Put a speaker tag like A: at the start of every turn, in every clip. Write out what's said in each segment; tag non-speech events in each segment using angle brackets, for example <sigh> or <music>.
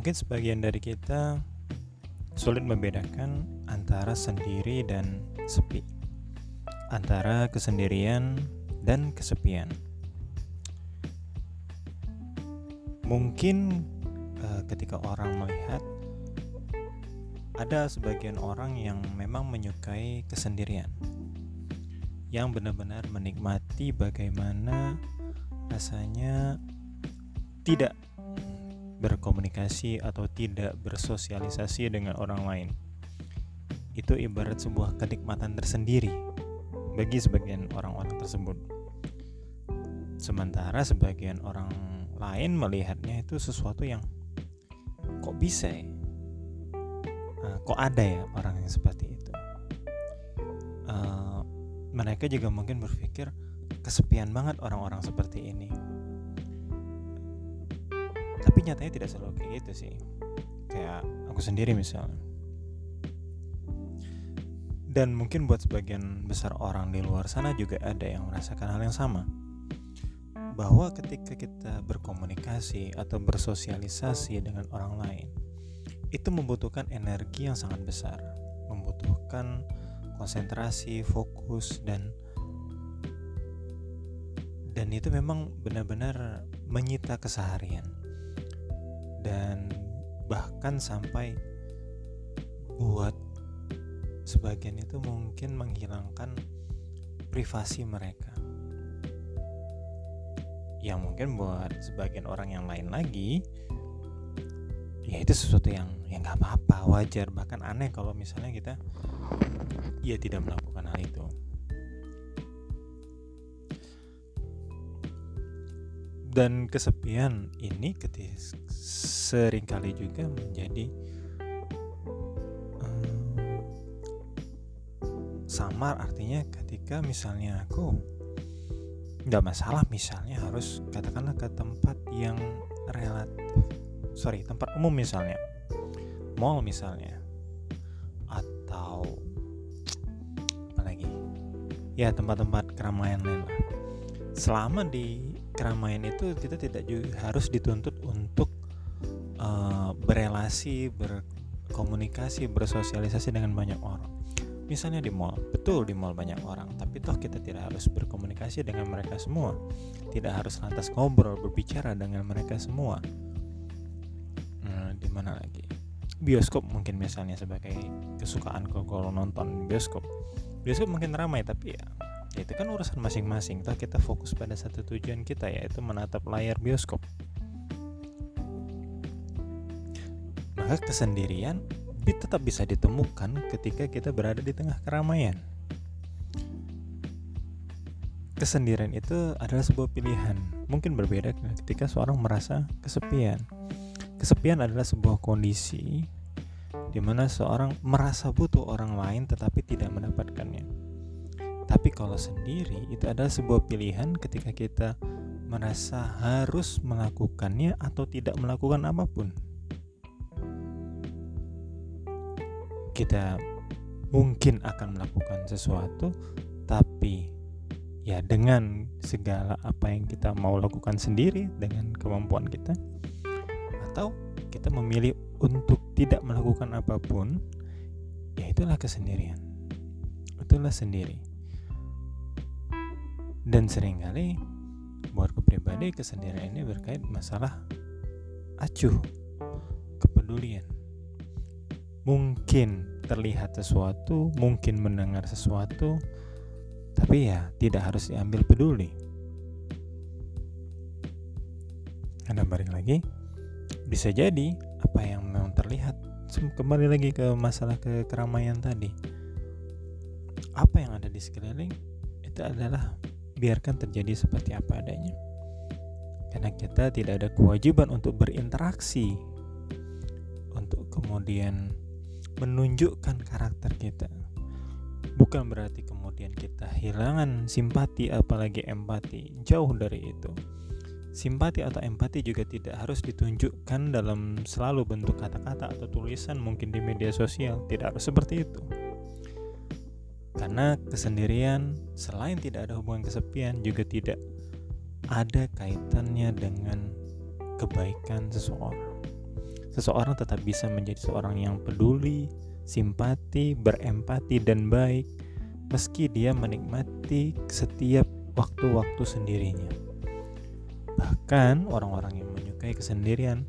A: mungkin sebagian dari kita sulit membedakan antara sendiri dan sepi, antara kesendirian dan kesepian. Mungkin uh, ketika orang melihat ada sebagian orang yang memang menyukai kesendirian, yang benar-benar menikmati bagaimana rasanya tidak berkomunikasi atau tidak bersosialisasi dengan orang lain. Itu ibarat sebuah kenikmatan tersendiri bagi sebagian orang-orang tersebut. Sementara sebagian orang lain melihatnya itu sesuatu yang kok bisa ya? Nah, kok ada ya orang yang seperti itu? Uh, mereka juga mungkin berpikir kesepian banget orang-orang seperti ini tapi nyatanya tidak selalu kayak gitu sih. Kayak aku sendiri misalnya. Dan mungkin buat sebagian besar orang di luar sana juga ada yang merasakan hal yang sama. Bahwa ketika kita berkomunikasi atau bersosialisasi dengan orang lain itu membutuhkan energi yang sangat besar. Membutuhkan konsentrasi fokus dan dan itu memang benar-benar menyita keseharian dan bahkan sampai buat sebagian itu mungkin menghilangkan privasi mereka. Yang mungkin buat sebagian orang yang lain lagi ya itu sesuatu yang yang nggak apa-apa wajar. Bahkan aneh kalau misalnya kita ya tidak melakukan hal itu dan kesepian ini ketika sering kali juga menjadi um, samar. Artinya ketika misalnya aku nggak masalah misalnya harus katakanlah ke tempat yang relatif sorry tempat umum misalnya mall misalnya atau <tsk> apa lagi? Ya tempat-tempat keramaian lain lah. Selama di keramaian itu kita tidak harus dituntut untuk uh, berelasi, berkomunikasi, bersosialisasi dengan banyak orang. Misalnya di mall, betul di mall banyak orang, tapi toh kita tidak harus berkomunikasi dengan mereka semua. Tidak harus lantas ngobrol, berbicara dengan mereka semua. Nah, di mana lagi? Bioskop mungkin misalnya sebagai kesukaan kalau nonton bioskop. Bioskop mungkin ramai tapi ya itu kan urusan masing-masing. Toh kita fokus pada satu tujuan kita yaitu menatap layar bioskop. Maka kesendirian tetap bisa ditemukan ketika kita berada di tengah keramaian. Kesendirian itu adalah sebuah pilihan. Mungkin berbeda ketika seorang merasa kesepian. Kesepian adalah sebuah kondisi di mana seorang merasa butuh orang lain tetapi tidak mendapatkannya tapi kalau sendiri itu adalah sebuah pilihan ketika kita merasa harus melakukannya atau tidak melakukan apa pun. Kita mungkin akan melakukan sesuatu, tapi ya dengan segala apa yang kita mau lakukan sendiri dengan kemampuan kita, atau kita memilih untuk tidak melakukan apa pun, ya itulah kesendirian. Itulah sendiri dan sering kali buatku pribadi kesendirian ini berkait masalah acuh kepedulian. Mungkin terlihat sesuatu mungkin mendengar sesuatu tapi ya tidak harus diambil peduli. Ada balik lagi bisa jadi apa yang memang terlihat kembali lagi ke masalah ke keramaian tadi. Apa yang ada di sekeliling itu adalah biarkan terjadi seperti apa adanya. Karena kita tidak ada kewajiban untuk berinteraksi, untuk kemudian menunjukkan karakter kita. Bukan berarti kemudian kita hilangan simpati apalagi empati. Jauh dari itu. Simpati atau empati juga tidak harus ditunjukkan dalam selalu bentuk kata-kata atau tulisan mungkin di media sosial. Tidak harus seperti itu. Karena kesendirian selain tidak ada hubungan kesepian juga tidak ada kaitannya dengan kebaikan seseorang. seseorang tetap bisa menjadi seorang yang peduli, simpati, berempati, dan baik, meski dia menikmati setiap waktu-waktu sendirinya. Bahkan orang-orang yang menyukai kesendirian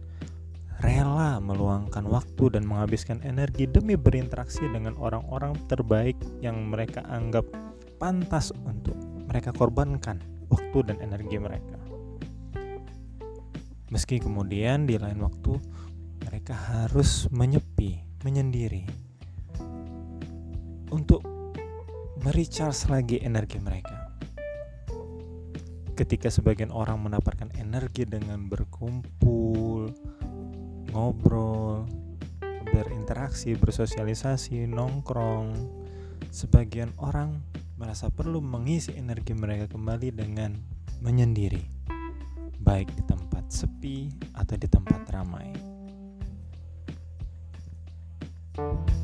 A: rela meluangkan waktu dan menghabiskan energi demi berinteraksi dengan orang-orang terbaik yang mereka anggap pantas untuk mereka korbankan waktu dan energi mereka. Meski kemudian di lain waktu mereka harus menyepi, menyendiri untuk merecharge lagi energi mereka. Ketika sebagian orang mendapatkan energi dengan berkumpul, ngobrol, berinteraksi, bersosialisasi, nongkrong, sebagian orang merasa perlu mengisi energi mereka kembali dengan menyendiri, baik di tempat sepi atau di tempat ramai. thank you